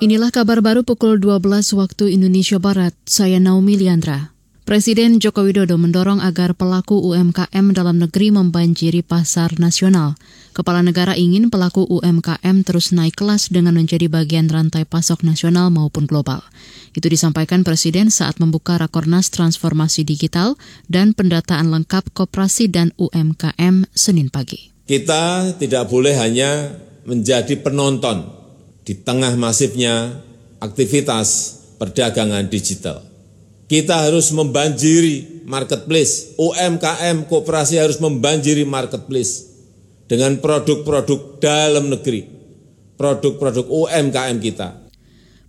Inilah kabar baru pukul 12 waktu Indonesia Barat. Saya Naomi Liandra. Presiden Joko Widodo mendorong agar pelaku UMKM dalam negeri membanjiri pasar nasional. Kepala negara ingin pelaku UMKM terus naik kelas dengan menjadi bagian rantai pasok nasional maupun global. Itu disampaikan Presiden saat membuka Rakornas Transformasi Digital dan pendataan lengkap koperasi dan UMKM Senin pagi. Kita tidak boleh hanya menjadi penonton di tengah masifnya aktivitas perdagangan digital. Kita harus membanjiri marketplace, UMKM kooperasi harus membanjiri marketplace dengan produk-produk dalam negeri, produk-produk UMKM kita.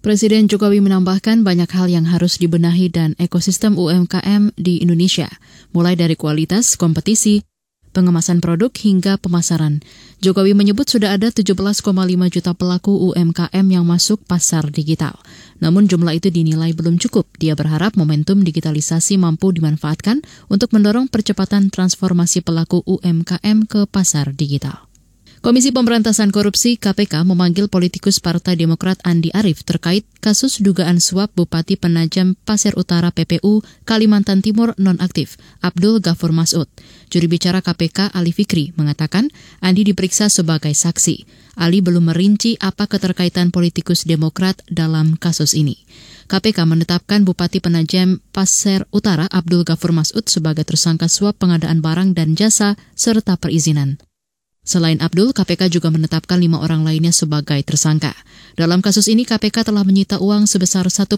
Presiden Jokowi menambahkan banyak hal yang harus dibenahi dan ekosistem UMKM di Indonesia, mulai dari kualitas, kompetisi, pengemasan produk hingga pemasaran. Jokowi menyebut sudah ada 17,5 juta pelaku UMKM yang masuk pasar digital. Namun jumlah itu dinilai belum cukup. Dia berharap momentum digitalisasi mampu dimanfaatkan untuk mendorong percepatan transformasi pelaku UMKM ke pasar digital. Komisi Pemberantasan Korupsi KPK memanggil politikus Partai Demokrat Andi Arief terkait kasus dugaan suap Bupati Penajam Pasir Utara PPU Kalimantan Timur nonaktif Abdul Ghafur Masud. Juri bicara KPK Ali Fikri mengatakan Andi diperiksa sebagai saksi. Ali belum merinci apa keterkaitan politikus Demokrat dalam kasus ini. KPK menetapkan Bupati Penajam Pasir Utara Abdul Ghafur Masud sebagai tersangka suap pengadaan barang dan jasa serta perizinan. Selain Abdul, KPK juga menetapkan lima orang lainnya sebagai tersangka. Dalam kasus ini, KPK telah menyita uang sebesar 1,4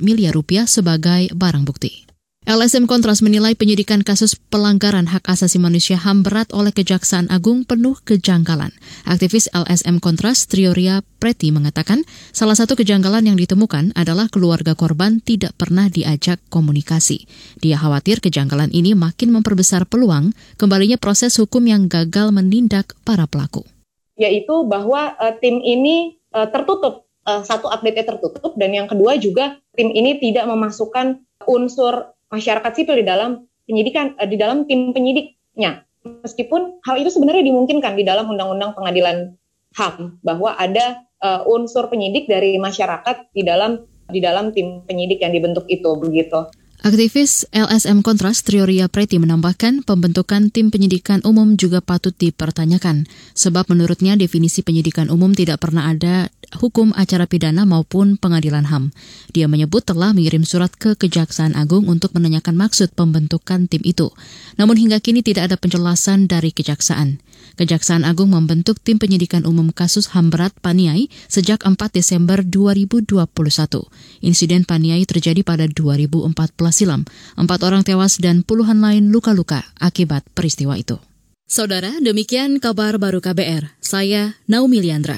miliar rupiah sebagai barang bukti. LSM Kontras menilai penyidikan kasus pelanggaran hak asasi manusia HAM berat oleh Kejaksaan Agung penuh kejanggalan. Aktivis LSM Kontras Trioria Preti mengatakan salah satu kejanggalan yang ditemukan adalah keluarga korban tidak pernah diajak komunikasi. Dia khawatir kejanggalan ini makin memperbesar peluang kembalinya proses hukum yang gagal menindak para pelaku. Yaitu bahwa uh, tim ini uh, tertutup, uh, satu update tertutup dan yang kedua juga tim ini tidak memasukkan unsur masyarakat sipil di dalam penyidikan uh, di dalam tim penyidiknya. Meskipun hal itu sebenarnya dimungkinkan di dalam undang-undang pengadilan HAM bahwa ada uh, unsur penyidik dari masyarakat di dalam di dalam tim penyidik yang dibentuk itu begitu. Aktivis LSM Kontras Trioria Preti menambahkan pembentukan tim penyidikan umum juga patut dipertanyakan, sebab menurutnya definisi penyidikan umum tidak pernah ada hukum acara pidana maupun pengadilan HAM. Dia menyebut telah mengirim surat ke Kejaksaan Agung untuk menanyakan maksud pembentukan tim itu. Namun hingga kini tidak ada penjelasan dari Kejaksaan. Kejaksaan Agung membentuk tim penyidikan umum kasus HAM berat Paniai sejak 4 Desember 2021. Insiden Paniai terjadi pada 2014 silam. Empat orang tewas dan puluhan lain luka-luka akibat peristiwa itu. Saudara, demikian kabar baru KBR. Saya Naomi Liandra.